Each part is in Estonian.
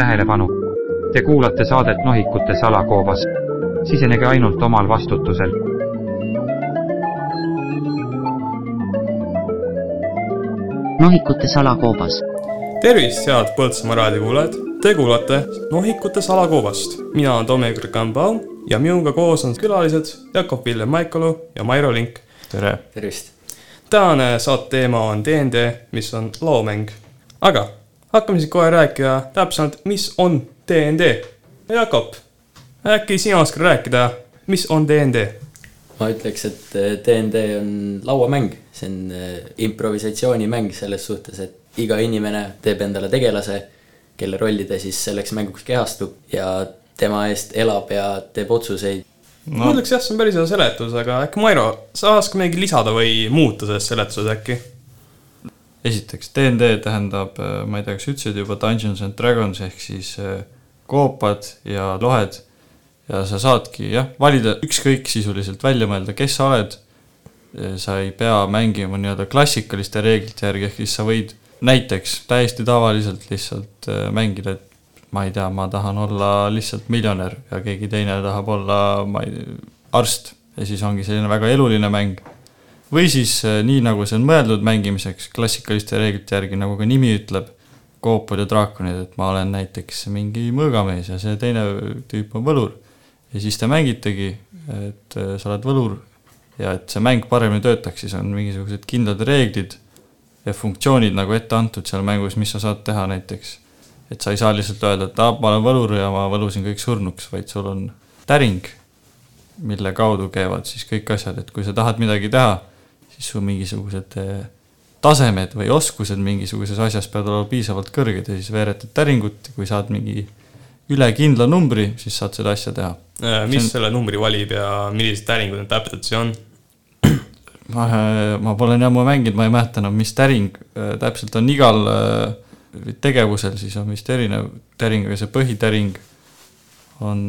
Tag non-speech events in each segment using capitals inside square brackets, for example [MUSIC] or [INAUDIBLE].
tähelepanu! Te kuulate saadet Nohikute salakoobas. sisenege ainult omal vastutusel. nohikute salakoobas. tervist, head Põltsamaa raadiokuulajad! Te kuulate Nohikute salakoobast. mina olen Tomi Kambau ja minuga koos on külalised Jakob Villem Maikalu ja Mairo Link. tere! tervist! tänane saate teema on DnD, mis on loomäng. aga hakkame siis kohe rääkima täpsemalt, mis on DnD. Jakob, äkki sina oskad rääkida, mis on DnD? ma ütleks, et DnD on lauamäng, see on äh, improvisatsioonimäng selles suhtes, et iga inimene teeb endale tegelase, kelle rolli ta siis selleks mänguks kehastub ja tema eest elab ja teeb otsuseid. no. ma ütleks jah, see on päris hea seletus, aga äkki Mairo, sa oskad midagi lisada või muuta selles seletuses äkki? Esiteks, DnD tähendab, äh, ma ei tea, kas ütlesid juba Dungeons and Dragons ehk siis äh, koopad ja lohed ja sa saadki jah, valida ükskõik sisuliselt välja mõelda, kes sa oled. sa ei pea mängima nii-öelda klassikaliste reeglite järgi, ehk siis sa võid näiteks täiesti tavaliselt lihtsalt äh, mängida, et ma ei tea, ma tahan olla lihtsalt miljonär ja keegi teine tahab olla, ma ei, arst ja siis ongi selline väga eluline mäng. Või siis äh, nii, nagu see on mõeldud mängimiseks klassikaliste reeglite järgi, nagu ka nimi ütleb, koopad ja draakonid, et ma olen näiteks mingi mõõgamees ja see teine tüüp on võlur ja siis te mängitegi, et äh, sa oled võlur ja et see mäng paremini töötaks, siis on mingisugused kindlad reeglid ja funktsioonid nagu ette antud seal mängus, mis sa saad teha näiteks. et sa ei saa lihtsalt öelda, et aa, ma olen võlur ja ma võlusin kõik surnuks, vaid sul on täring, mille kaudu käivad siis kõik asjad, et kui sa tahad midagi teha, siis su mingisugused äh, tasemed või oskused mingisuguses asjas peavad olema piisavalt kõrged ja siis veeretad täringut, kui saad mingi üle kindla numbri, siis saad seda asja teha Äh, mis on... selle numbri valib ja millised täringud need täpselt siis on? [CLEARS THROAT] ma, ma pole nii ammu mänginud, ma ei mäleta enam, mis täring äh, täpselt on igal äh, tegevusel, siis on vist erinev täring, aga see põhitäring on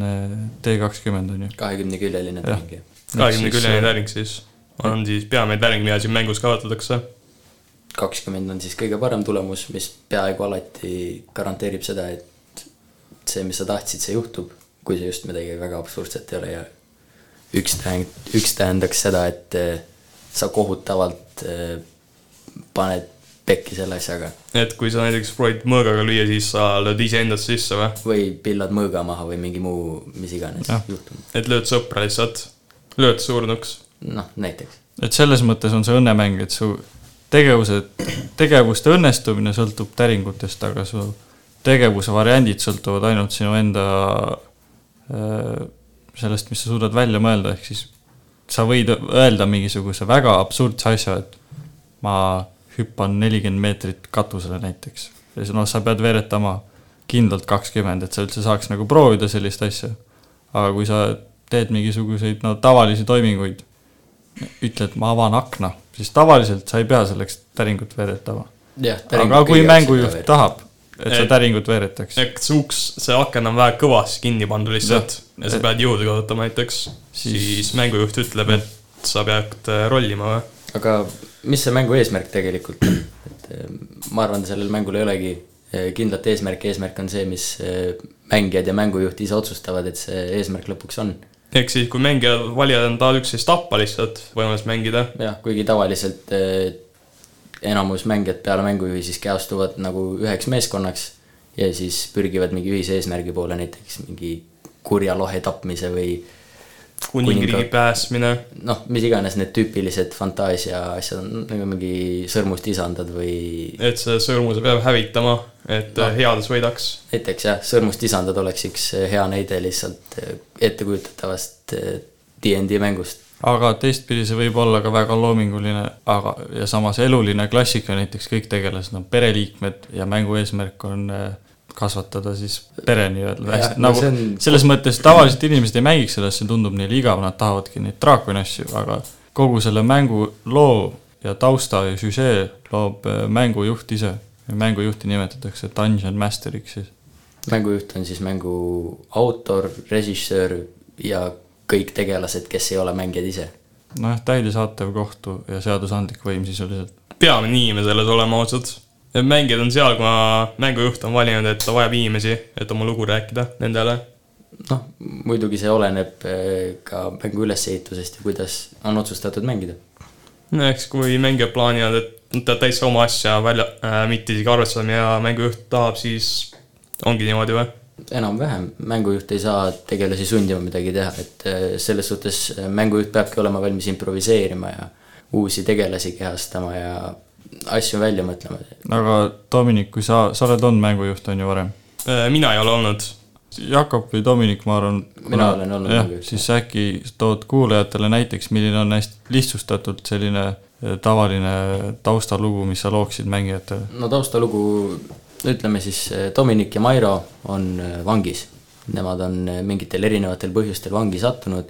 D kakskümmend on ju. kahekümneküljeline täring, jah. kahekümneküljeline täring siis on siis peamine täring, mida siin mängus kasutatakse. kakskümmend on siis kõige parem tulemus, mis peaaegu alati garanteerib seda, et see, mis sa tahtsid, see juhtub kui see just midagi väga absurdset ei ole ja üks tähend-, üks tähendaks seda, et eh, sa kohutavalt eh, paned pekki selle asjaga. et kui sa näiteks proovid mõõgaga lüüa, siis sa lööd iseendast sisse või? või pillad mõõga maha või mingi muu, mis iganes juhtub. et lööd sõpra lihtsalt, lööd surnuks. Noh, näiteks. et selles mõttes on see õnnemäng, et su tegevused, tegevuste õnnestumine sõltub täringutest, aga su tegevuse variandid sõltuvad ainult sinu enda Äh, sellest, mis sa suudad välja mõelda, ehk siis sa võid öelda mingisuguse väga absurdse asja, et ma hüppan nelikümmend meetrit katusele näiteks. ja siis noh, sa pead veeretama kindlalt kakskümmend, et sa üldse saaks nagu proovida sellist asja. aga kui sa teed mingisuguseid no tavalisi toiminguid, ütled, ma avan akna, siis tavaliselt sa ei pea selleks täringut veeretama. aga kui mängujuht tahab et sa täringut veeretaks. et see uks, see aken on väga kõvasti kinni pandud lihtsalt ja, ja sa pead jõudu kasutama näiteks, siis, siis mängujuht ütleb, et sa pead äh, rollima või? aga mis see mängu eesmärk tegelikult on, et äh, ma arvan, sellel mängul ei olegi äh, kindlat eesmärki, eesmärk on see, mis mängijad ja mängujuht ise otsustavad, et see eesmärk lõpuks on. Ehk siis, kui mängijad, valijad on tahavad üksteist tappa lihtsalt, võimalus mängida. jah, kuigi tavaliselt enamus mängijad peale mängujuhi siis kehastuvad nagu üheks meeskonnaks ja siis pürgivad mingi ühise eesmärgi poole, näiteks mingi kurja lohe tapmise või kuningriigi päästmine. noh, mis iganes need tüüpilised fantaasia asjad on, nagu mingi sõrmust isandad või. et see sõrmuse peab hävitama, et no, heades võidaks. näiteks jah, sõrmust isandad oleks üks hea näide lihtsalt ettekujutatavast DnD mängust aga teistpidi see võib olla ka väga loominguline, aga, ja samas eluline klassika, näiteks kõik tegelased on pereliikmed ja mängu eesmärk on äh, kasvatada siis pere nii-öelda, nagu no on... selles mõttes tavaliselt inimesed ei mängiks seda, see tundub neile igav, nad tahavadki neid draakoni asju, aga kogu selle mängu loo ja tausta ja süžee loob äh, mängujuht ise. mängujuhti nimetatakse dungeon master'iks siis. mängujuht on siis mängu autor, režissöör ja kõik tegelased, kes ei ole mängijad ise. nojah, täidesaatev kohtu ja seadusandlik võim sisuliselt. peame nii me selles olema ausad. Mängijad on seal, kuna mängujuht on valinud, et ta vajab inimesi, et oma lugu rääkida nendele. noh, muidugi see oleneb eh, ka mängu ülesehitusest ja kuidas on otsustatud mängida. no eks kui mängijad plaanivad, et nad teevad täitsa oma asja välja äh,, mitte isegi arvestama ja mängujuht tahab, siis ongi niimoodi või? enam-vähem, mängujuht ei saa tegelasi sundima midagi teha, et eh, selles suhtes mängujuht peabki olema valmis improviseerima ja uusi tegelasi kehastama ja asju välja mõtlema. aga Dominic, kui sa, sa oled olnud mängujuht, on ju varem? Äh, mina ei ole olnud. Jakob või Dominic, ma arvan. Mina olen olnud mängujuht., siis äkki tood kuulajatele näiteks, milline on hästi lihtsustatult selline eh, tavaline taustalugu, mis sa looksid mängijatele. no taustalugu, ütleme siis Dominic ja Mairo on vangis. Nemad on mingitel erinevatel põhjustel vangi sattunud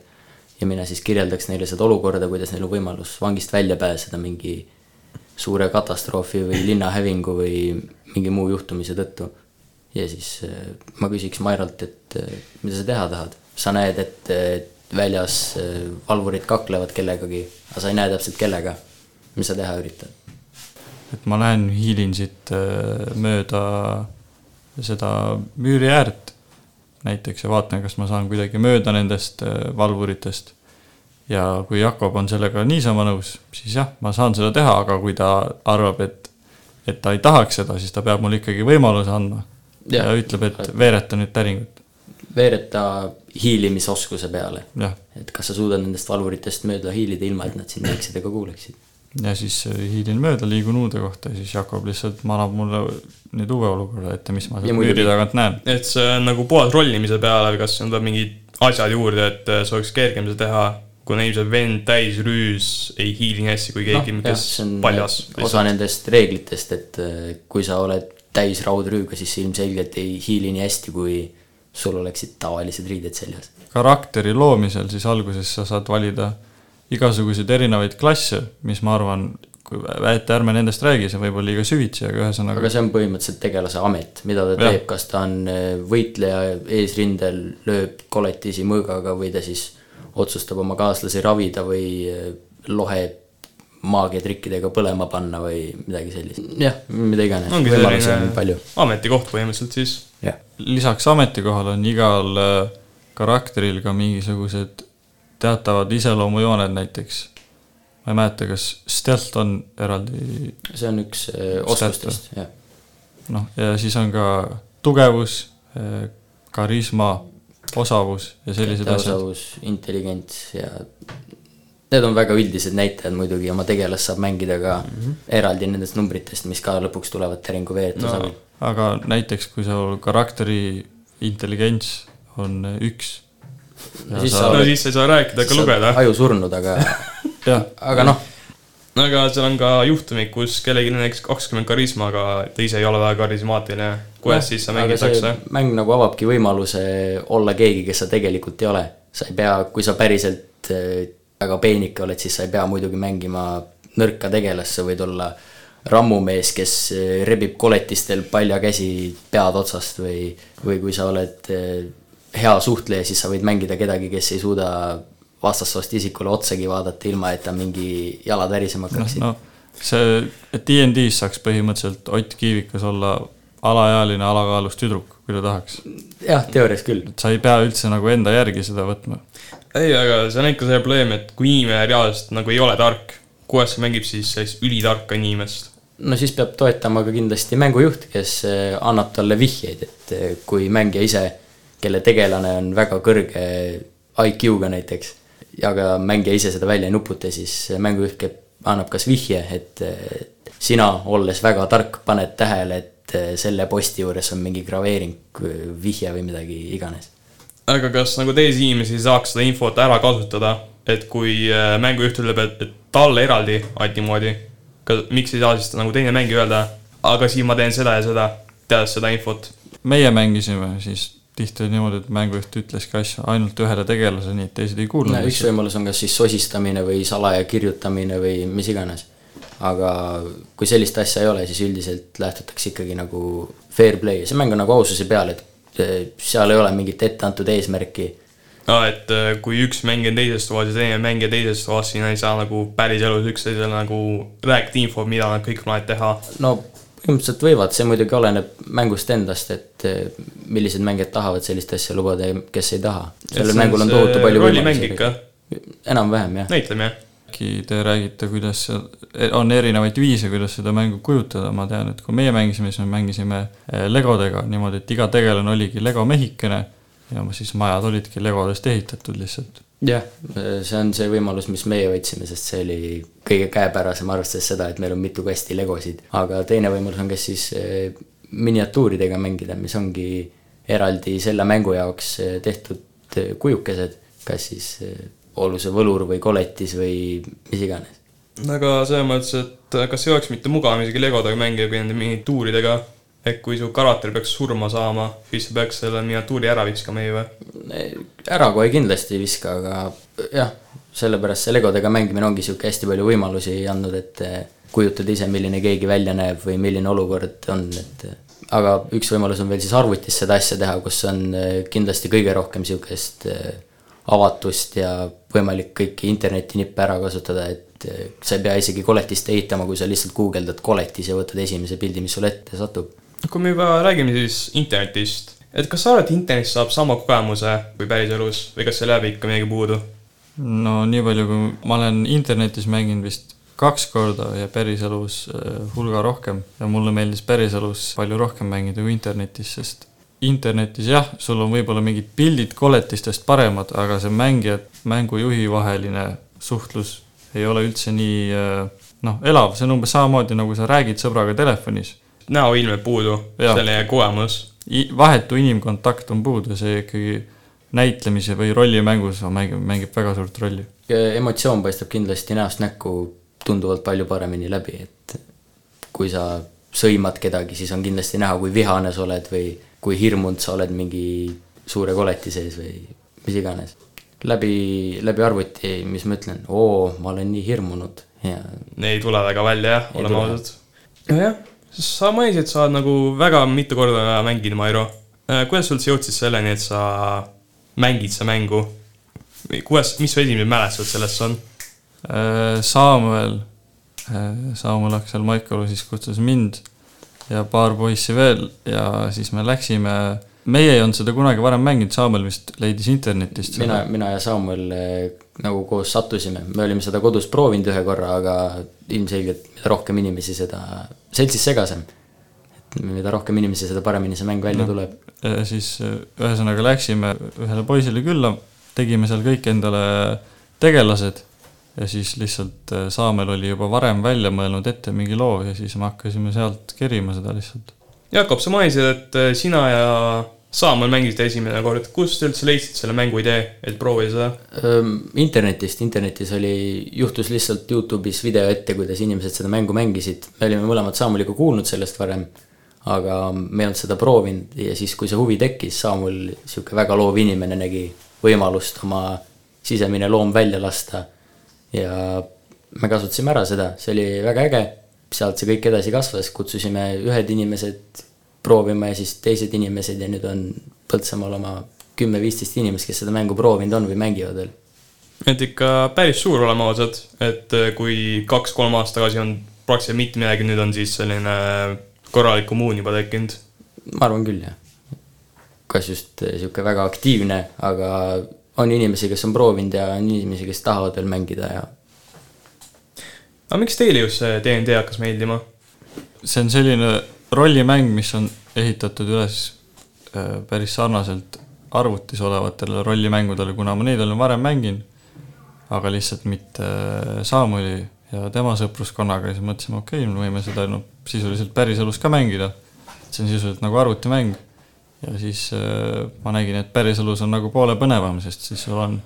ja mina siis kirjeldaks neile seda olukorda, kuidas neil on võimalus vangist välja pääseda mingi suure katastroofi või [LAUGHS] linnahävingu või mingi muu juhtumise tõttu. ja siis eh, ma küsiks Mairolt, et eh, mida sa teha tahad. sa näed, et eh, väljas valvurid kaklevad kellegagi, aga sa ei näe täpselt kellega. mis sa teha üritad? et ma lähen hiilin siit mööda seda müüri äärt näiteks ja vaatan, kas ma saan kuidagi mööda nendest valvuritest. Ja kui Jakob on sellega niisama nõus, siis jah, ma saan seda teha, aga kui ta arvab, et, et ta ei tahaks seda, siis ta peab mulle ikkagi võimaluse andma. ja ütleb, et veereta nüüd täringut, veereta hiilimisoskuse peale. et kas sa suudad nendest valvuritest mööda hiilida, ilma et nad sind näeksid ega kuuleksid. ja siis äh, hiilin mööda, liigun uude kohta ja siis Jakob lihtsalt manab mulle nüüd uue olukorra ette, mis ma sealt müüri tagant näen. et see on nagu puhas rollimise peale kas siin tuleb mingid asjad juurde, et äh, see oleks kergem seda teha, kuna ilmselt vend täis rüüs ei hiili nii hästi kui keegi no,, kes on paljas. osa nendest reeglitest, et äh, kui sa oled täis raudrüüga, siis ilmselgelt ei hiili nii hästi, kui sul oleksid tavalised riided seljas. karakteri loomisel siis alguses sa saad valida igasuguseid erinevaid klasse, mis ma arvan, kui, et ärme nendest räägi, see võib olla liiga süvitsi, aga ühesõnaga aga see on põhimõtteliselt tegelase amet, mida ta Jah. teeb, kas ta on äh, võitleja eesrindel, lööb koletisi mõõgaga või ta siis otsustab oma kaaslasi ravida või äh, lohe maagiatrikkidega põlema panna või midagi sellist. jah, mida iganes, ongi selline ametikoht põhimõtteliselt siis. lisaks ametikohale on igal äh, karakteril ka mingisugused teatavad iseloomujooned näiteks. ma ei mäleta, kas stealth on eraldi see on üks äh, oskustest, jah. noh, ja siis on ka tugevus, karisma, osavus ja sellised asjad. osavus, intelligents ja need on väga üldised näitajad muidugi, oma tegelast saab mängida ka mm -hmm. eraldi nendest numbritest, mis ka lõpuks tulevad Terengu veetuse No. aga näiteks, kui sul karakteri intelligents on üks. siis sa- sa no oled- siis sa ei saa rääkida ega lugeda. aju surnud, aga, [LAUGHS] aga noh, aga seal on ka juhtumid, kus kellelgi on näiteks kakskümmend karisma, aga ta ise ei ole väga karismaatiline. Kuidas siis sa mängitakse? mäng nagu avabki võimaluse olla keegi, kes sa tegelikult ei ole. sa ei pea, kui sa päriselt eh, väga peenike oled, siis sa ei pea muidugi mängima nõrka tegelast, sa võid olla rammumees, kes eh, rebib koletistel paljakäsi pead otsast või, või kui sa oled eh, hea suhtleja, siis sa võid mängida kedagi, kes ei suuda vastassoost isikule otsagi vaadata, ilma et ta mingi jalad värisema hakkaksid. no see, et DnD-s saaks põhimõtteliselt Ott Kiivikas olla alaealine alakaalus tüdruk, kui ta tahaks. jah, teoorias küll. sa ei pea üldse nagu enda järgi seda võtma. ei, aga see on ikka see probleem, et kui inimene reaalselt nagu ei ole tark, kuidas ta mängib siis sellist ülitarka inimest? no siis peab toetama ka kindlasti mängujuht, kes eh, annab talle vihjeid, et eh, kui mängija ise, kelle tegelane on väga kõrge IQ-ga näiteks, ja ka mängija ise seda välja ei nuputa, siis mängujuht annab kas vihje, et sina, olles väga tark, paned tähele, et selle posti juures on mingi graveering, vihje või midagi iganes. aga kas nagu teisi inimesi saaks seda infot ära kasutada, et kui äh, mängujuht ütleb, et, et talle eraldi anti niimoodi, miks ei saa siis nagu teine mängija öelda, aga siin ma teen seda ja seda, teades seda infot. meie mängisime siis tihti oli niimoodi, et mängujuht ütleski asju ainult ühele tegelasele, nii et teised ei kuulnud üks. võimalus on kas siis sosistamine või salaja kirjutamine või mis iganes. Aga kui sellist asja ei ole, siis üldiselt lähtutakse ikkagi nagu fair play, see mäng on nagu aususe peal, et eh, seal ei ole mingit etteantud eesmärki. aa, et äh, kui üks mängija on teises toas ja teine mängija teises toas, siis nad ei saa nagu päriselus üksteisele nagu rääkida infot, mida nad kõik plaanivad teha. no põhimõtteliselt võivad, see muidugi oleneb mängust endast, et eh, millised mängijad tahavad sellist asja lubada ja kes ei taha. sellel mängul on tohutu palju ikka, enam-vähem jah. näitleme. Äkki te räägite, kuidas seal, on erinevaid viise, kuidas seda mängu kujutada, ma tean, et kui meie mängisime, siis me mängisime eh, legodega niimoodi, et iga tegelane oligi lego mehikene ja siis majad olidki legodest ehitatud lihtsalt. jah, see on see võimalus, mis meie võtsime, sest see oli kõige käepärasem, arvestades seda, et meil on mitu kasti legosid. aga teine võimalus on kas siis miniatuuridega mängida, mis ongi eraldi selle mängu jaoks eh, tehtud eh, kujukesed, kas siis olgu see võlur või koletis või mis iganes. aga selles mõttes, et kas ei oleks mitte mugavam isegi legodega mängida kui nende miniatuuridega? ehk kui su karakter peaks surma saama, siis sa peaks selle miniatuuri ära viskama ju või? ära kohe kindlasti ei viska, aga jah, sellepärast see legodega mängimine ongi sihuke hästi palju võimalusi andnud, et eh, kujutada ise, milline keegi välja näeb või milline olukord on, et aga üks võimalus on veel siis arvutis seda asja teha, kus on kindlasti kõige rohkem eh, avatust ja võimalik kõiki internetinippe ära kasutada, et eh, sa ei pea isegi koletist ehitama, kui sa lihtsalt guugeldad koletis ja võtad esimese pildi, mis sulle ette satub. kui me juba räägime siis internetist, et kas sa arvad, et internetist saab sama kogemuse kui päriselus või kas seal jääb ikka midagi puudu? no nii palju, kui ma olen internetis mänginud vist kaks korda ja päriselus äh, hulga rohkem ja mulle meeldis päriselus palju rohkem mängida kui internetis, sest internetis jah, sul on võib-olla mingid pildid koletistest paremad, aga see mängija, mängujuhi vaheline suhtlus ei ole üldse nii äh, noh, elav, see on umbes samamoodi, nagu sa räägid sõbraga telefonis. näoilm jääb puudu, Jah. selline kogemus. vahetu inimkontakt on puudu, see ikkagi näitlemise või rollimängus mängib, mängib väga suurt rolli. emotsioon paistab kindlasti näost näkku tunduvalt palju paremini läbi, et kui sa sõimad kedagi, siis on kindlasti näha, kui vihane sa oled või kui hirmunud sa oled mingi suure koleti sees või mis iganes. läbi, läbi arvuti, mis ma ütlen, oo, ma olen nii hirmunud ja ei tule väga välja jah, oleme ausad. nojah, sa mainisid, sa oled nagu väga mitu korda mänginud, Mairo. kuidas sa üldse jõudsid selleni, et sa mängid seda mängu? kuidas, mis su esimesed mälestused sellest on? Äh, Samuel, Samuel Aksel Maikalu siis kutsus mind ja paar poissi veel ja siis me läksime, meie ei olnud seda kunagi varem mänginud, Samuel vist leidis internetist mina, mina ja Samuel eh, nagu koos sattusime, me olime seda kodus proovinud ühe korra, aga ilmselgelt mida rohkem inimesi, seda seltsis segasem. et mida rohkem inimesi, seda paremini see mäng välja Noh. tuleb. siis äh, ühesõnaga läksime ühele poisile külla, tegime seal kõik endale tegelased ja siis lihtsalt äh, Saamel oli juba varem välja mõelnud ette mingi loo ja siis me hakkasime sealt kerima seda lihtsalt. Jakob, sa mainisid, et äh, sina ja Saamäel mängisite esimene kord, kust te üldse leidsid selle mängu idee, et proovida seda? internetist, internetis oli, juhtus lihtsalt Youtube'is video ette, kuidas inimesed seda mängu mängisid, me olime mõlemad Samueliga kuulnud sellest varem, aga me ei olnud seda proovinud. Ja siis, kui see huvi tekkis, Samuel, niisugune väga loov inimene, nägi võimalust oma sisemine loom välja lasta ja me kasutasime ära seda, see oli väga äge, sealt see kõik edasi kasvas, kutsusime ühed inimesed proovima ja siis teised inimesed ja nüüd on Põltsamaal oma kümme-viisteist inimest, kes seda mängu proovinud on või mängivad veel. et ikka päris suur, oleme ausad, et äh, kui kaks-kolm aastat tagasi on praktiliselt mitte midagi, nüüd on siis selline korralik kommuun juba tekkinud. ma arvan küll, jah. kas just niisugune väga aktiivne, aga on inimesi, kes on proovinud ja on inimesi, kes tahavad veel mängida ja aga miks teile just see DnD hakkas meeldima? see on selline rollimäng, mis on ehitatud üles äh, päris sarnaselt arvutis olevatele rollimängudele, kuna ma neid olen varem mänginud, aga lihtsalt mitte äh, Samueli ja tema sõpruskonnaga siis mõtlesime, okei okay,, me võime seda noh, sisuliselt päriselus ka mängida. see on sisuliselt nagu arvutimäng ja siis äh, ma nägin, et päriselus on nagu poole põnevam, sest siis sul on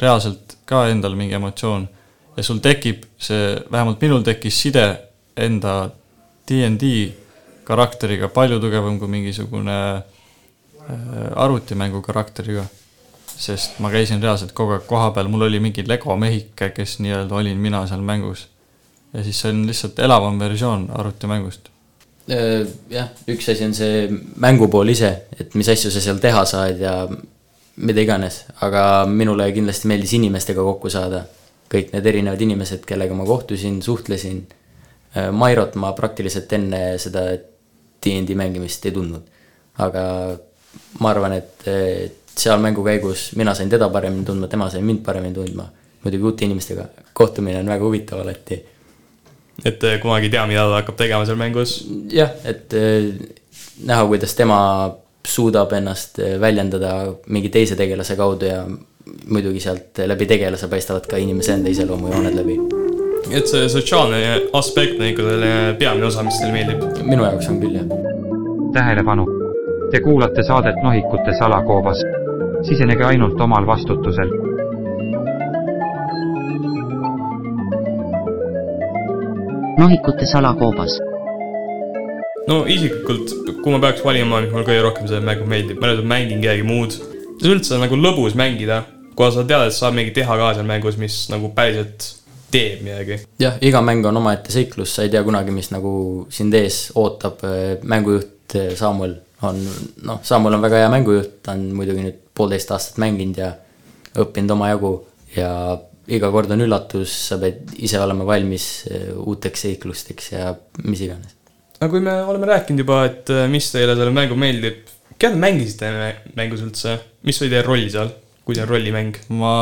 reaalselt ka endal mingi emotsioon ja sul tekib see, vähemalt minul tekkis side enda DnD karakteriga palju tugevam kui mingisugune äh, arvutimängu karakteriga. sest ma käisin reaalselt kogu aeg kohapeal, mul oli mingi Lego mehike, kes nii-öelda olin mina seal mängus. ja siis see on lihtsalt elavam versioon arvutimängust. Jah, üks asi on see mängupool ise, et mis asju sa seal teha saad ja mida iganes, aga minule kindlasti meeldis inimestega kokku saada. kõik need erinevad inimesed, kellega ma kohtusin, suhtlesin, Mairot ma praktiliselt enne seda DnD mängimist ei tundnud. aga ma arvan, et seal mängu käigus mina sain teda paremini tundma, tema sai mind paremini tundma. muidugi uute inimestega kohtumine on väga huvitav alati. Et eh, kunagi ei tea, mida ta hakkab tegema seal mängus. jah, et eh, näha, kuidas tema suudab ennast eh, väljendada mingi teise tegelase kaudu ja muidugi sealt läbi tegelase paistavad ka inimese enda iseloomujooned läbi. et see sotsiaalne aspekt on ikka selle peamine osa, mis teile meeldib? minu jaoks on küll, jah. tähelepanu! Te kuulate saadet Nohikute salakoobas. sisenege ainult omal vastutusel. Nohikute salakoobas. No isiklikult, kui ma peaks valima, mis mulle kõige rohkem see mäng meeldib, ma nüüd mängin kedagi muud. see on üldse nagu lõbus mängida, kuna sa tead, et saab midagi teha ka seal mängus, mis nagu päriselt teeb midagi. jah, iga mäng on omaette seiklus, sa ei tea kunagi, mis nagu sind ees ootab, mängujuht Samuel on, noh, Samuel on väga hea mängujuht, ta on muidugi nüüd poolteist aastat mänginud ja õppinud omajagu ja iga kord on üllatus, sa pead ise olema valmis uuteks seiklusteks ja mis iganes aga kui me oleme rääkinud juba, et äh, mis teile selle mängu meeldib, keda te mängisite mängus üldse, mis oli teie roll seal, kui see on rollimäng? ma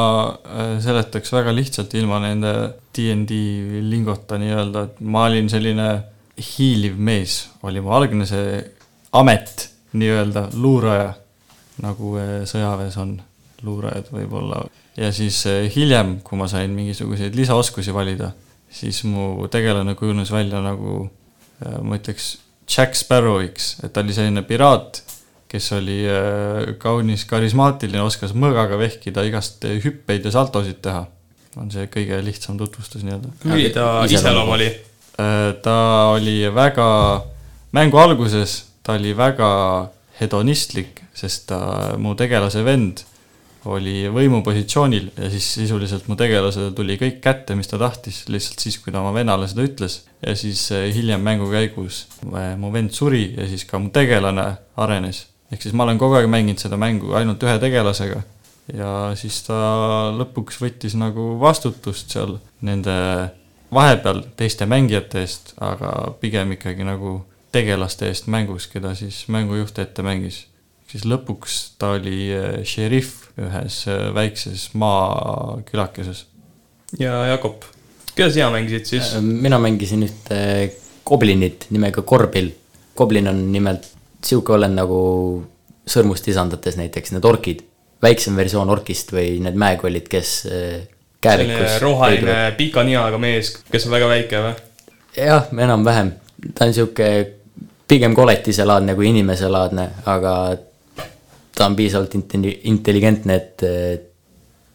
äh, seletaks väga lihtsalt ilma nende DnD lingota nii-öelda, et ma olin selline hiiliv mees, oli mu algne see amet nii-öelda, luuraja, nagu sõjaväes on luurajad võib-olla. Ja siis hiljem, kui ma sain mingisuguseid lisaoskusi valida, siis mu tegelane kujunes välja nagu ma ütleks Jack Sparrowiks, et ta oli selline piraat, kes oli äh, kaunis karismaatiline, oskas mõõgaga vehkida, igast hüppeid ja saltosid teha. on see kõige lihtsam tutvustus nii-öelda. milline ta iseloom oli? Ta oli väga, mängu alguses ta oli väga hedonistlik, sest ta, mu tegelase vend oli võimupositsioonil ja siis sisuliselt mu tegelasele tuli kõik kätte, mis ta tahtis, lihtsalt siis, kui ta oma vennale seda ütles. ja siis eh, hiljem mängu käigus eh, mu vend suri ja siis ka mu tegelane arenes. ehk siis ma olen kogu aeg mänginud seda mängu ainult ühe tegelasega. ja siis ta lõpuks võttis nagu vastutust seal nende vahepeal teiste mängijate eest, aga pigem ikkagi nagu tegelaste eest mängus, keda siis mängujuht ette mängis siis lõpuks ta oli äh, šerif ühes äh, väikses maakülakeses. ja Jakob, keda sina mängisid siis? Äh, mina mängisin ühte goblinit nimega Korbil. Goblin on nimelt sihuke olend nagu sõrmust lisandates näiteks need orkid, väiksem versioon orkist või need mäekollid, kes käevikus. roheline pika ninaga mees, kes on väga väike või? jah, enam-vähem, ta on sihuke pigem koletiselaadne kui inimeselaadne, aga ta on piisavalt intelligentne, et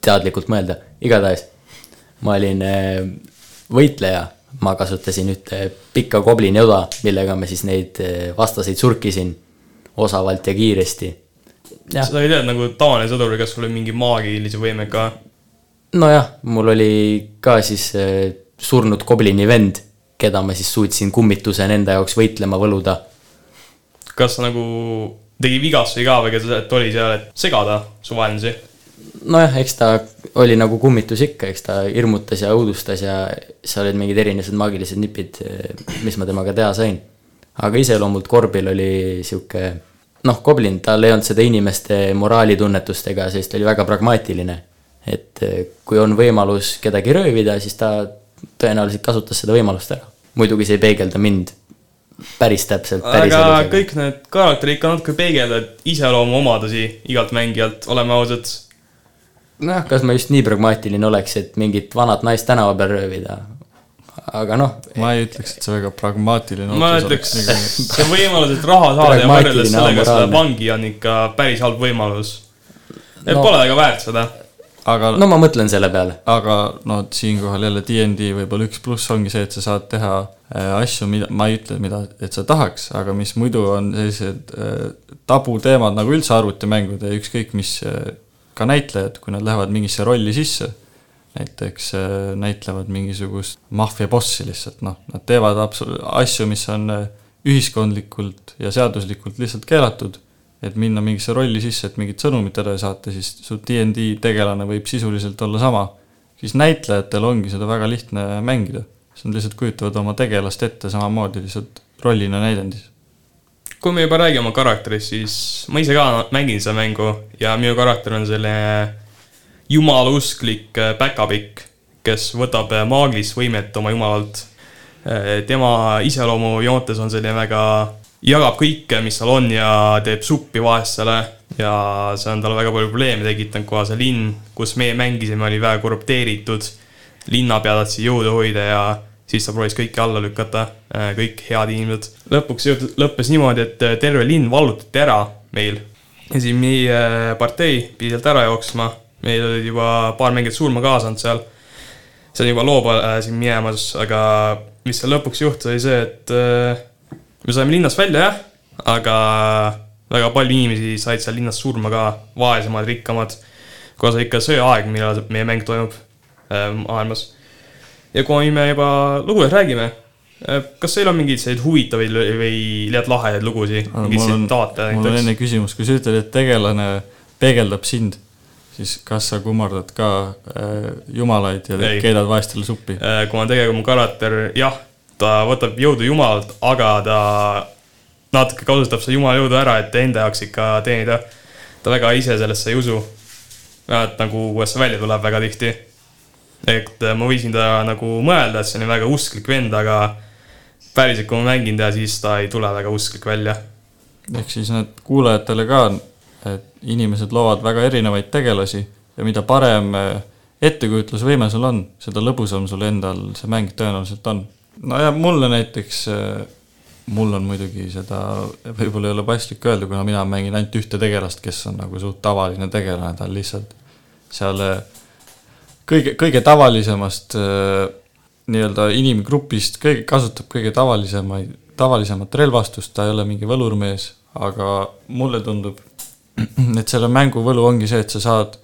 teadlikult mõelda, igatahes ma olin äh, võitleja, ma kasutasin ühte pikka goblini oda, millega ma siis neid äh, vastaseid surkisin osavalt ja kiiresti. sa ei tea, nagu tavaline sõdur, kas sul oli mingi maagilise võime ka? nojah, mul oli ka siis äh, surnud goblini vend, keda ma siis suutsin kummitusena enda jaoks võitlema võluda. kas sa nagu tegi vigastusi ka või et oli seal, et segada su vaenlasi? nojah, eks ta oli nagu kummitus ikka, eks ta hirmutas ja õudustas ja seal olid mingid erinevad maagilised nipid, mis ma temaga teha sain. aga iseloomult Korbil oli sihuke noh, Goblin, tal ei olnud seda inimeste moraalitunnetust ega sellist, ta oli väga pragmaatiline. et kui on võimalus kedagi röövida, siis ta tõenäoliselt kasutas seda võimalust ära. muidugi see ei peegelda mind päris täpselt. aga elusega. kõik need karakterid ikka natuke peegeldavad iseloomuomadusi igalt mängijalt, oleme ausad. nojah, kas ma just nii pragmaatiline oleks, et mingit vanat naist tänava peal röövida, aga noh. ma ei ütleks, et see väga pragmaatiline ma ütleks, [LAUGHS] see võimalus, et raha saada ja võrreldes sellega seda vangi on ikka päris halb võimalus. et no. pole väga väärt seda aga. no ma mõtlen selle peale. aga no siinkohal jälle DnD võib-olla üks pluss ongi see, et sa saad teha äh, asju, mida, ma ei ütle, mida, et sa tahaks, aga mis muidu on sellised äh, tabuteemad nagu üldse arvutimängud ja ükskõik mis äh, ka näitlejad, kui nad lähevad mingisse rolli sisse, näiteks näitlevad mingisugust maffia bossi lihtsalt, noh, nad teevad absu-, asju, mis on ühiskondlikult ja seaduslikult lihtsalt keelatud et minna mingisse rolli sisse, et mingit sõnumit edasi saata, siis su DnD tegelane võib sisuliselt olla sama. siis näitlejatel ongi seda väga lihtne mängida. siis nad lihtsalt kujutavad oma tegelast ette samamoodi lihtsalt rollina näidendis. kui me juba räägime karakterist, siis ma ise ka mängin seda mängu ja minu karakter on selline jumalausklik äh, päkapikk, kes võtab äh, maagilist võimet oma jumalalt. tema iseloomujoontes on selline väga, jagab kõike, mis tal on ja teeb suppi vaestele ja see on talle väga palju probleeme tekitanud, kuna see linn, kus meie mängisime, oli väga korrupteeritud. linnapea tahtis jõudu hoida ja siis ta proovis kõike alla lükata, kõik head inimesed. lõpuks jõud- lõppes niimoodi, et äh, terve linn vallutati ära meil. ja siis meie äh, partei pidi sealt ära jooksma. meil olid juba paar mängijat surma kaasanud seal. see on juba loo peale siin minemas, aga mis seal lõpuks juhtus, oli see, et äh, me saime linnast välja jah, aga väga palju inimesi said seal linnas surma ka, vaesemad, rikkamad. kuna see ikka sõjaaeg, millal meie mäng toimub äh, maailmas ja kui me juba lugudest räägime, kas teil on mingeid selliseid huvitavaid või- leiad lahedaid lugusid, mingeid mul on, tsitaate mul on enne näiteks? küsimus, kui sa ütled, et tegelane peegeldab sind, siis kas sa kummardad ka äh, jumalaid ja Ei. keedad vaestele suppi? Äh, kui on tegelikult mu karakter, jah, ta võtab jõudu jumalalt, aga ta natuke kasutab seda jumala jõudu ära, et enda jaoks ikka teenida. ta väga ise sellesse ei usu. vähemalt nagu, kuidas see välja tuleb väga tihti. et äh, ma võisin ta nagu mõelda, et see on väga usklik vend, aga päriselt, kui ma mängin teda, siis ta ei tule väga usklik välja ehk siis need kuulajatele ka, et inimesed loovad väga erinevaid tegelasi ja mida parem äh, ettekujutlusvõime sul on, seda lõbusam sul endal see mäng tõenäoliselt on. No ja mulle näiteks, mul on muidugi seda, võib-olla ei ole paslik öelda, kuna mina mängin ainult ühte tegelast, kes on nagu suht tavaline tegelane, ta on lihtsalt seal äh, kõige, kõige tavalisemast äh, nii-öelda inimgrupist kõige, kasutab kõige tavalisemaid, tavalisemat relvastust, ta ei ole mingi võlurmees, aga mulle tundub, et selle mängu võlu ongi see, et sa saad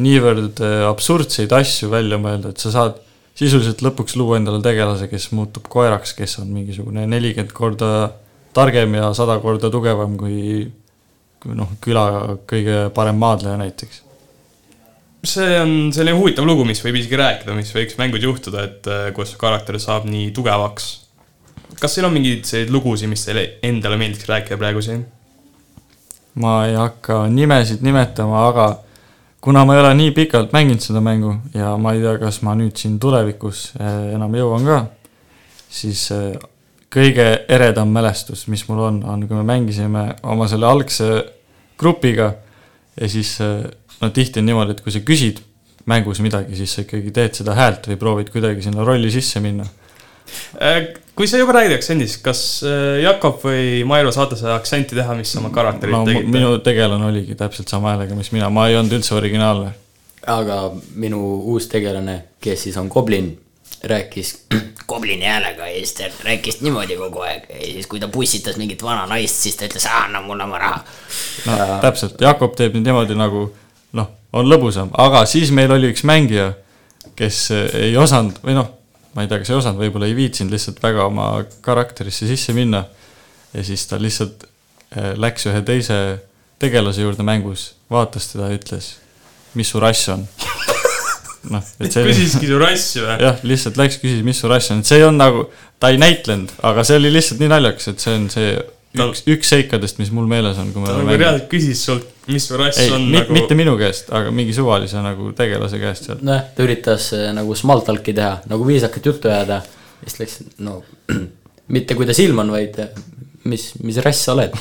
niivõrd äh, absurdseid asju välja mõelda, et sa saad sisuliselt lõpuks luua endale tegelase, kes muutub koeraks, kes on mingisugune nelikümmend korda targem ja sada korda tugevam kui, kui noh, küla kõige parem maadleja näiteks see on selline huvitav lugu, mis võib isegi rääkida, mis võiks mängus juhtuda, et äh, su karakter saab nii tugevaks. kas teil on mingeid selliseid lugusid, mis teile endale meeldiks rääkida praegu siin? ma ei hakka nimesid nimetama, aga kuna ma ei ole nii pikalt mänginud seda mängu ja ma ei tea, kas ma nüüd siin tulevikus eh, enam jõuan ka, siis eh, kõige eredam mälestus, mis mul on, on kui me mängisime oma selle algse grupiga ja siis eh, no tihti on niimoodi, et kui sa küsid mängus midagi, siis sa ikkagi teed seda häält või proovid kuidagi sinna rolli sisse minna. Äh, kui sa juba räägid aktsendist, kas äh, Jakob või Mairo saate seda aktsenti teha, mis oma karakterit no tegite? minu tegelane oligi täpselt sama häälega, mis mina, ma ei olnud üldse originaalne. Aga minu uus tegelane, kes siis on Goblin, rääkis [CLEARS THROAT] Goblini häälega ja siis ta rääkis niimoodi kogu aeg. Ja siis, kui ta pussitas mingit vana naist, siis ta ütles, anna mulle oma raha. no täpselt, Jakob teeb nüüd niimoodi nagu noh, on lõbusam, aga siis meil oli üks mängija, kes eh, ei osanud või noh, ma ei tea, kas ei osanud, võib-olla ei viitsinud lihtsalt väga oma karakterisse sisse minna. ja siis ta lihtsalt eh, läks ühe teise tegelase juurde mängus, vaatas teda ja ütles, mis su rass on. [LAUGHS] noh, et see küsiski su rassi või? jah, lihtsalt läks, küsis, mis su rass on, see ei olnud nagu, ta ei näitlenud, aga see oli lihtsalt nii naljakas, et see on see üks, üks seikadest, mis mul meeles on, kui me ta nagu reaalselt küsis sult, mis su rass ei on, mit, nagu mitte minu käest, aga mingi suvalise nagu tegelase käest seal. nojah, ta üritas äh, nagu small talk'i teha, nagu viisakat juttu ajada. siis läks, no [CLEARS THROAT] mitte kuidas ilm on, vaid äh, mis, mis rass sa oled. [LAUGHS]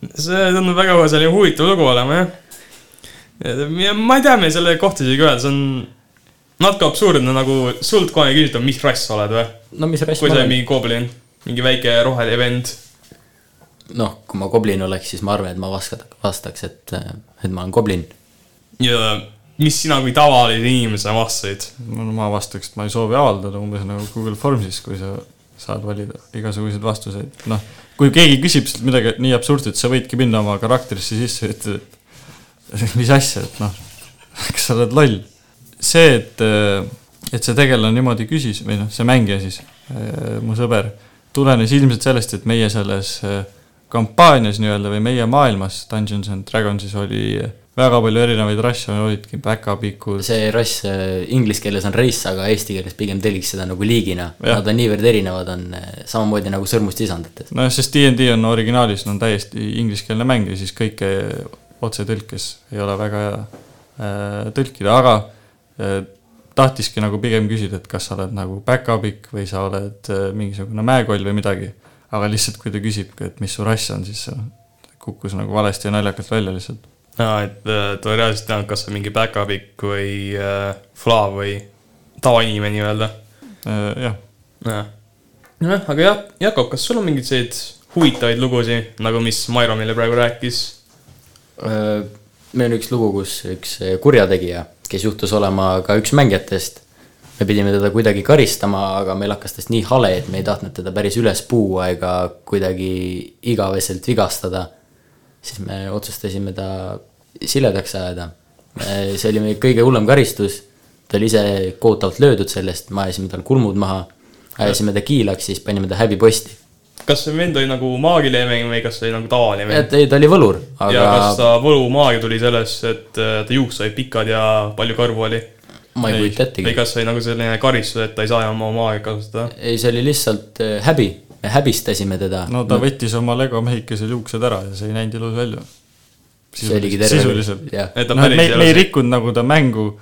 see tundub väga selline huvitav lugu olema, jah. ja ma ei tea, me selle kohta isegi öelda, see on natuke absurdne, nagu sult kohe ei küsita, mis rass sa oled või? no mis rass kui ma sa oled olen? mingi goblin, mingi väike roheline vend. noh, kui ma Goblin oleks, siis ma arvan, et ma vastaks, vastaks, et, et ma olen Goblin. ja mis sina kui tavalise inimesena vastasid? no ma vastaks, et ma ei soovi avaldada umbes nagu Google Formsis, kui sa saad valida igasuguseid vastuseid, noh. kui keegi küsib sealt midagi nii absurdset, sa võidki minna oma karakterisse sisse ja ütelda, et [LAUGHS] mis asja, et noh, [LAUGHS] kas sa oled loll. see, et, et see tegelane niimoodi küsis või noh, see mängija siis, mu sõber, tulenes ilmselt sellest, et meie selles eh, kampaanias nii-öelda või meie maailmas Dungeons and Dragonsis oli väga palju erinevaid rasse olidki, päkapikud, see rass äh, inglise keeles on race, aga eesti keeles pigem tõlgiks seda nagu liigina. Nad on niivõrd erinevad, on äh, samamoodi nagu sõrmust lisandates. nojah, sest DnD on originaalis on täiesti ingliskeelne mäng ja siis kõike otsetõlkes ei ole väga hea äh, tõlkida, aga tahtiski nagu pigem küsida, et kas sa oled nagu päkapikk või sa oled mingisugune mäekoll või midagi. Aga lihtsalt, kui ta küsib, et mis su rass on, siis kukkus nagu valesti ja naljakalt välja lihtsalt. aa, et äh, ta reaalselt ei teadnud, kas see on mingi päkapikk või äh, flav või tavainimene nii-öelda. Äh, jah, jah, nojah, aga jah, Jakob, kas sul on mingeid selliseid huvitavaid lugusid, nagu mis Mairo meile praegu rääkis? Äh, meil on üks lugu, kus üks kurjategija, kes juhtus olema ka üks mängijatest, me pidime teda kuidagi karistama, aga meil hakkas tast nii hale, et me ei tahtnud teda päris üles puua ega kuidagi igaveselt vigastada. siis me otsustasime ta siledaks ajada. see oli meie kõige hullem karistus. ta oli ise kohutavalt löödud sellest, me ajasime tal kulmud maha, ajasime ta kiilaks, siis panime ta häbiposti. kas see vend oli nagu maagiline või kas see oli nagu tavaline vend? ei, ta oli võlur, ja kas aga ta võlumaagia tuli sellest, et äh, ta juuksed olid pikad ja palju karvu oli? Ma ei ei, kujuta või ettegi. kas see oli nagu selline karistus, et ta ei saa enam oma maagiat kasutada? ei, see oli lihtsalt äh, häbi, me häbistasime teda. no ta võttis oma Lego mehikesel juuksed ära ja see ei näinud ilus välja. sisuliselt. ta noh, me, me ei rikkunud nagu ta mängu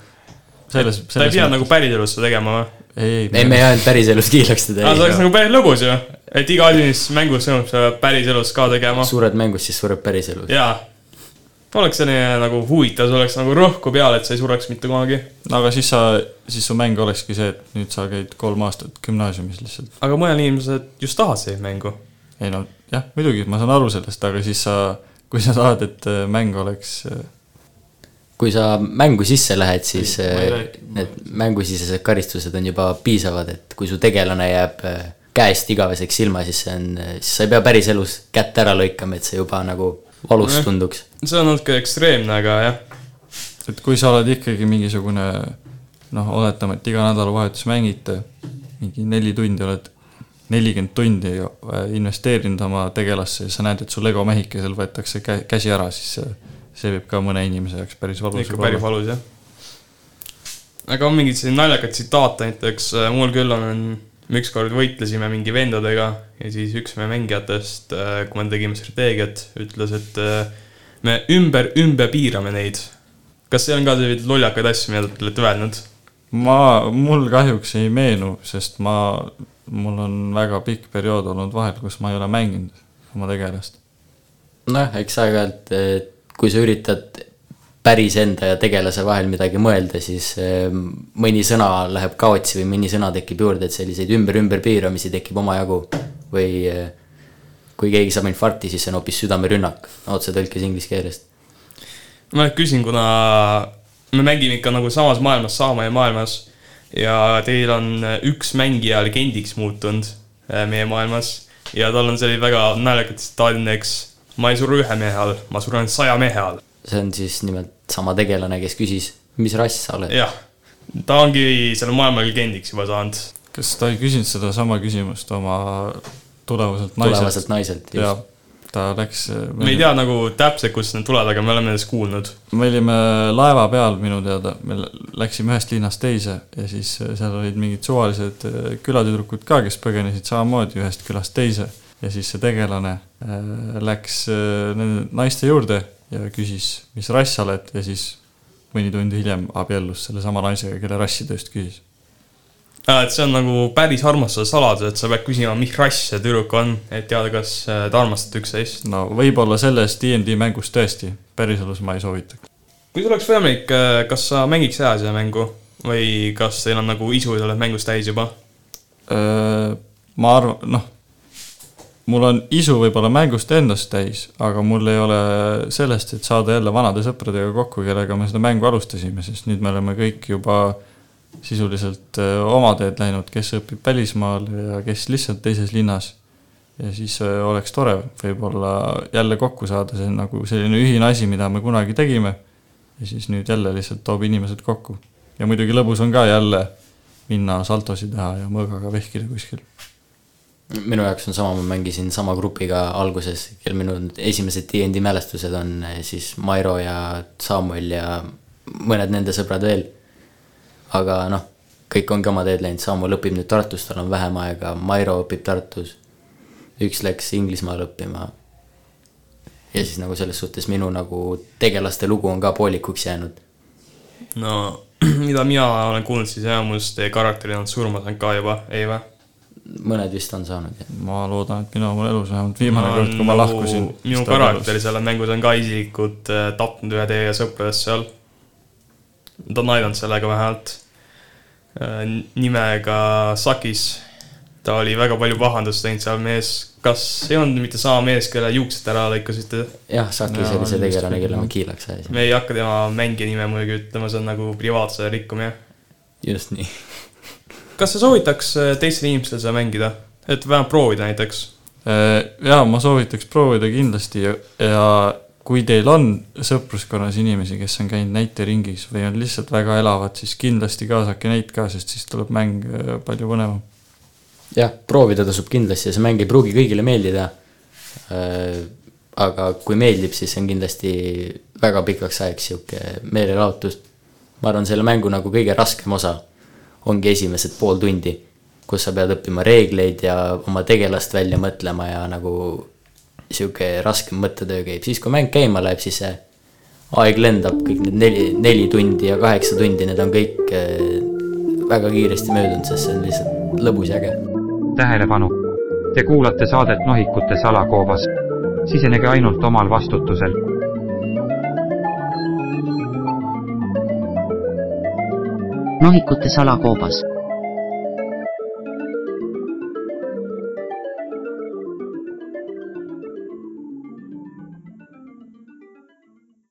selles, ta ei pidanud nagu päriselus seda tegema või? ei, ei, ei, me ei ajanud päriselus kiilaks teda aa, see oleks ei. nagu päris lõbus ju, et iga asi, mis mängus toimub, sa pead päriselus ka tegema. sured mängus, siis sureb päriselus. jaa, oleks selline nagu huvitav, see oleks nagu rõhku peal, et sa ei sureks mitte kunagi. no aga siis sa, siis su mäng olekski see, et nüüd sa käid kolm aastat gümnaasiumis lihtsalt. aga mõned inimesed just tahavad sellist mängu. ei no jah, muidugi, ma saan aru sellest, aga siis sa, kui sa tahad, et äh, mäng oleks äh, kui sa mängu sisse lähed, siis need mängusisesed karistused on juba piisavad, et kui su tegelane jääb käest igaveseks silma, siis see on, siis sa ei pea päriselus kätt ära lõikama, et see juba nagu valus tunduks. see on natuke ekstreemne, aga jah. et kui sa oled ikkagi mingisugune noh, oletame, et iga nädalavahetus mängite mingi neli tundi oled nelikümmend tundi äh, investeerinud oma tegelasse ja sa näed, et su Lego mehikesel võetakse kä- käsi ära, siis see, see võib ka mõne inimese jaoks päris valus ikka päris valus jah. aga on mingeid selliseid naljakaid tsitaate, näiteks äh, mul küll on, me ükskord võitlesime mingi vendadega ja siis üks meie mängijatest, kui me tegime strateegiat, ütles, et äh, me ümber, ümber piirame neid. kas see on ka selliseid lollakaid asju, mida te olete öelnud? ma, mul kahjuks ei meenu, sest ma, mul on väga pikk periood olnud vahel, kus ma ei ole mänginud oma tegelast. nojah, eks aeg-ajalt, kui sa üritad päris enda ja tegelase vahel midagi mõelda, siis eh, mõni sõna läheb kaotsi või mõni sõna tekib juurde, et selliseid ümber-ümber piiramisi tekib omajagu. või eh, kui keegi saab infarkti, siis see on hoopis südamerünnak, otsetõlkes inglise keelest. ma küsin, kuna me mängime ikka nagu samas maailmas, Saamaja maailmas ja teil on üks mängija legendiks muutunud äh, meie maailmas ja tal on selline väga naljakad tsitaadid, näiteks ma ei suru ühe mehe all, ma suren saja mehe all. See on siis nimelt sama tegelane, kes küsis, mis rass sa oled. jah, ta ongi selle maailma legendiks juba saanud. kas ta ei küsinud sedasama küsimust oma tulevaselt naiselt? tulevaselt naiselt, just., ta läks. me ei tea nagu täpselt, kust need tulevad, aga me oleme nendest kuulnud. me olime laeva peal minu teada, me läksime ühest linnast teise ja siis äh, seal olid mingid suvalised äh, külatüdrukud ka, kes põgenesid samamoodi ühest külast teise. ja siis see tegelane läks nende naiste juurde ja küsis, mis rass sa oled ja siis mõni tund hiljem abiellus sellesama naisega, kelle rassi ta just küsis. et see on nagu päris armastuse saladus, et sa pead küsima, mis rass see tüdruk on, et teada, kas äh, te armastate üksteist. no võib-olla selles DnD mängus tõesti, päriselus ma ei soovitaks. kui sul oleks võimalik, kas sa mängiks edasi seda mängu või kas teil on nagu isu oled mängust täis juba? Ma arvan, noh, mul on isu võib-olla mängust endast täis, aga mul ei ole sellest, et saada jälle vanade sõpradega kokku, kellega me seda mängu alustasime, sest nüüd me oleme kõik juba sisuliselt öö, oma teed läinud, kes õpib välismaal ja kes lihtsalt teises linnas. ja siis öö, oleks tore võib-olla jälle kokku saada, see on nagu selline ühine asi, mida me kunagi tegime. ja siis nüüd jälle lihtsalt toob inimesed kokku. ja muidugi lõbus on ka jälle minna saltosid teha ja mõõgaga vehkida kuskil. Minu jaoks on sama, ma mängisin sama grupiga alguses, kel minu esimesed D&D mälestused on eh, siis Mairo ja Samuel ja mõned nende sõbrad veel. aga noh, kõik ongi oma teed läinud, Samuel õpib nüüd Tartus, tal on vähem aega, Mairo õpib Tartus. üks läks Inglismaale õppima. ja siis nagu selles suhtes minu nagu tegelaste lugu on ka poolikuks jäänud. no [CLEARS THROAT] mida mina olen kuulnud, siis enamus teie karakterid on surma saanud ka juba, ei või? Mõned vist on saanud jah. ma loodan, et mina oma elus vähemalt viimane kord, kui ma lahkusin. minu karakter seal mängus on ka isiklikult äh, tapnud ühe teie sõpradest seal. ta on aidanud sellega vähemalt. nimega Sakis. ta oli väga palju pahandust teinud seal mees. kas ei olnud mitte sama mees, kelle juuksed ära lõikasite? jah, Sakis oli see tegelane, kelle ma kiilaks ajasin. me ei hakka tema mängija nime muidugi ütlema, see on nagu privaatsuse rikkumine. just nii. [LAUGHS] kas sa soovitaks äh, teistel inimestel seda mängida, et vähemalt proovida näiteks? jaa, ma soovitaks proovida kindlasti ja, ja kui teil on sõpruskonnas inimesi, kes on käinud näiteringis või on lihtsalt väga elavad, siis kindlasti kaasake neid ka, sest siis tuleb mäng äh, palju põnevam. jah, proovida tasub kindlasti ja see mäng ei pruugi kõigile meeldida. aga kui meeldib, siis see on kindlasti väga pikaks ajaks sihuke meelelahutus. ma arvan, selle mängu nagu kõige raskem osa ongi esimesed pool tundi, kus sa pead õppima reegleid ja oma tegelast välja mõtlema ja nagu sihuke raskem mõttetöö käib, siis kui mäng käima läheb, siis see aeg lendab, kõik need neli, neli tundi ja kaheksa tundi, need on kõik eh, väga kiiresti möödunud, sest see on lihtsalt lõbus ja äge tähelepanu! Te kuulate saadet Nohikute salakoobas. sisenege ainult omal vastutusel nohikute salakoobas